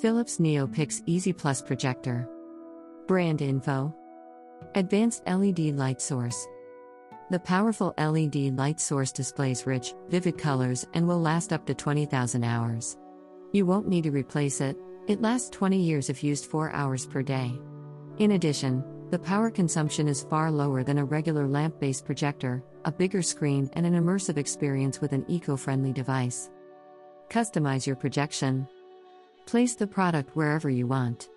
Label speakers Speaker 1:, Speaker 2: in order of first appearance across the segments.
Speaker 1: Philips NeoPix Easy Plus Projector. Brand info Advanced LED light source. The powerful LED light source displays rich, vivid colors and will last up to 20,000 hours. You won't need to replace it, it lasts 20 years if used 4 hours per day. In addition, the power consumption is far lower than a regular lamp based projector, a bigger screen, and an immersive experience with an eco friendly device. Customize your projection. Place the product wherever you want.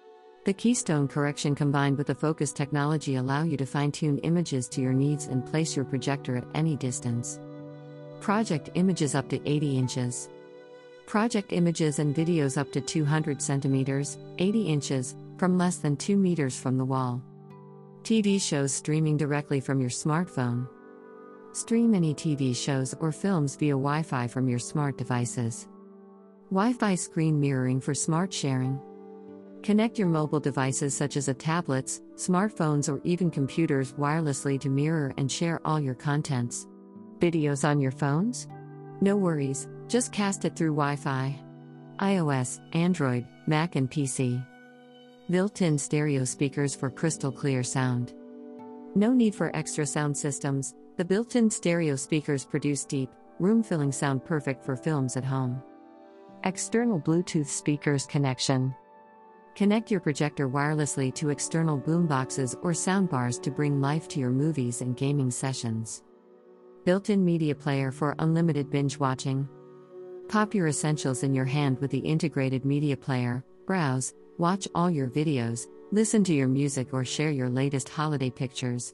Speaker 1: The Keystone correction combined with the focus technology allow you to fine tune images to your needs and place your projector at any distance. Project images up to 80 inches. Project images and videos up to 200 centimeters, 80 inches, from less than 2 meters from the wall. TV shows streaming directly from your smartphone. Stream any TV shows or films via Wi Fi from your smart devices. Wi Fi screen mirroring for smart sharing. Connect your mobile devices such as a tablets, smartphones, or even computers wirelessly to mirror and share all your contents. Videos on your phones? No worries, just cast it through Wi Fi. iOS, Android, Mac, and PC. Built in stereo speakers for crystal clear sound. No need for extra sound systems, the built in stereo speakers produce deep, room filling sound perfect for films at home. External Bluetooth speakers connection. Connect your projector wirelessly to external boomboxes or soundbars to bring life to your movies and gaming sessions. Built in media player for unlimited binge watching. Pop your essentials in your hand with the integrated media player, browse, watch all your videos, listen to your music, or share your latest holiday pictures.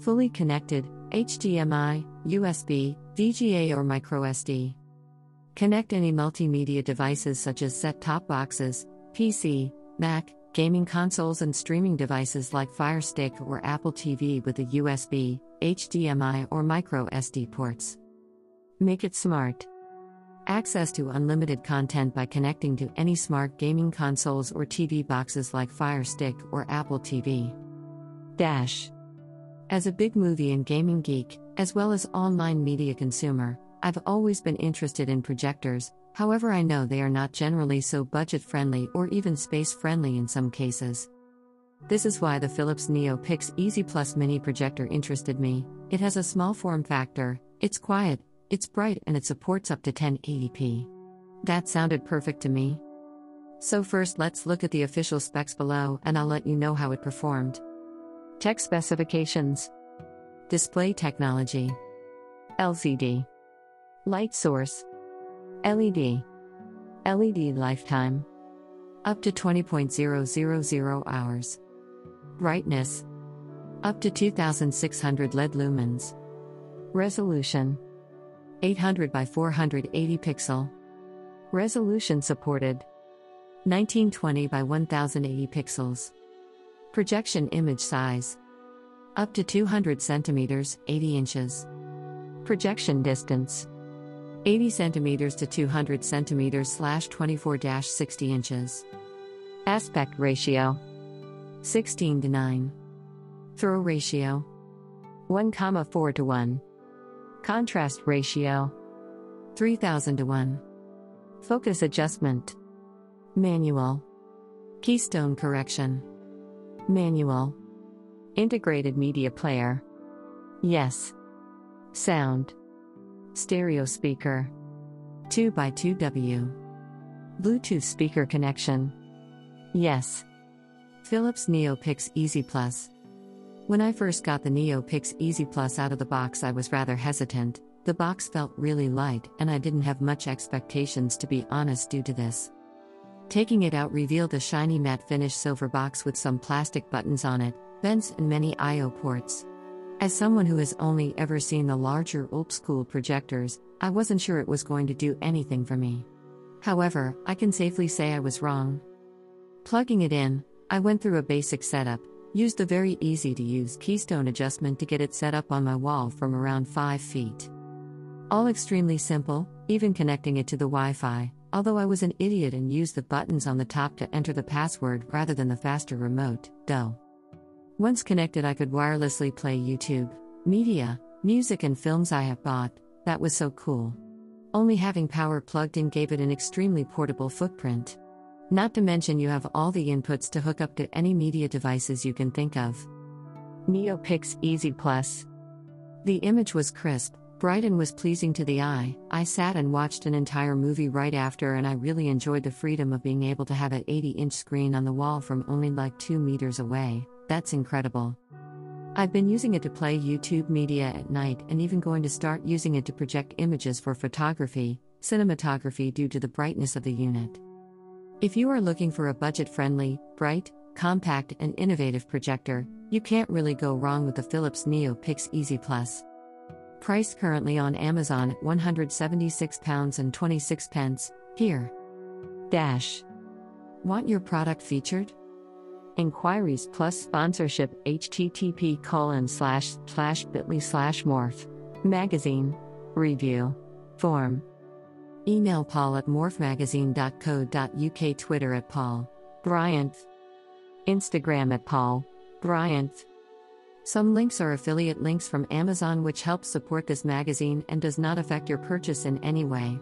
Speaker 1: Fully connected, HDMI, USB, VGA, or microSD. Connect any multimedia devices such as set top boxes, PC, Mac, gaming consoles, and streaming devices like Fire Stick or Apple TV with a USB, HDMI, or micro SD ports. Make it smart. Access to unlimited content by connecting to any smart gaming consoles or TV boxes like Fire Stick or Apple TV. Dash. As a big movie and gaming geek, as well as online media consumer, I've always been interested in projectors, however, I know they are not generally so budget friendly or even space friendly in some cases. This is why the Philips NeoPix Easy Plus mini projector interested me. It has a small form factor, it's quiet, it's bright, and it supports up to 1080p. That sounded perfect to me. So, first, let's look at the official specs below, and I'll let you know how it performed. Tech specifications Display technology LCD Light source LED LED lifetime up to 20.000 hours. Brightness up to 2600 LED lumens. Resolution 800 by 480 pixel. Resolution supported 1920 by 1080 pixels. Projection image size up to 200 centimeters, 80 inches. Projection distance 80 centimeters to 200 centimeters slash 24 60 inches. Aspect ratio 16 to 9. Throw ratio 1, 4 to 1. Contrast ratio 3000 to 1. Focus adjustment Manual Keystone correction Manual Integrated media player Yes Sound Stereo speaker 2x2W Bluetooth speaker connection Yes Philips NeoPix Easy Plus when I first got the NeoPix Easy Plus out of the box, I was rather hesitant. The box felt really light, and I didn't have much expectations to be honest due to this. Taking it out revealed a shiny matte finish silver box with some plastic buttons on it, vents, and many I/O ports. As someone who has only ever seen the larger old school projectors, I wasn't sure it was going to do anything for me. However, I can safely say I was wrong. Plugging it in, I went through a basic setup, Used the very easy to use keystone adjustment to get it set up on my wall from around 5 feet. All extremely simple, even connecting it to the Wi Fi, although I was an idiot and used the buttons on the top to enter the password rather than the faster remote, though. Once connected, I could wirelessly play YouTube, media, music, and films I have bought. That was so cool. Only having power plugged in gave it an extremely portable footprint. Not to mention, you have all the inputs to hook up to any media devices you can think of. NeoPix Easy Plus. The image was crisp, bright, and was pleasing to the eye. I sat and watched an entire movie right after, and I really enjoyed the freedom of being able to have an 80 inch screen on the wall from only like 2 meters away. That's incredible. I've been using it to play YouTube media at night and even going to start using it to project images for photography, cinematography due to the brightness of the unit. If you are looking for a budget friendly, bright, compact, and innovative projector, you can't really go wrong with the Philips NeoPix Easy Plus. Price currently on Amazon at £176 and 26 pence, here. Dash. Want your product featured? Inquiries plus sponsorship http colon slash slash bit.ly slash morph. Magazine. Review. Form. Email paul at morphmagazine.co.uk Twitter at paul. Bryant. Instagram at paul. Bryant. Some links are affiliate links from Amazon which helps support this magazine and does not affect your purchase in any way.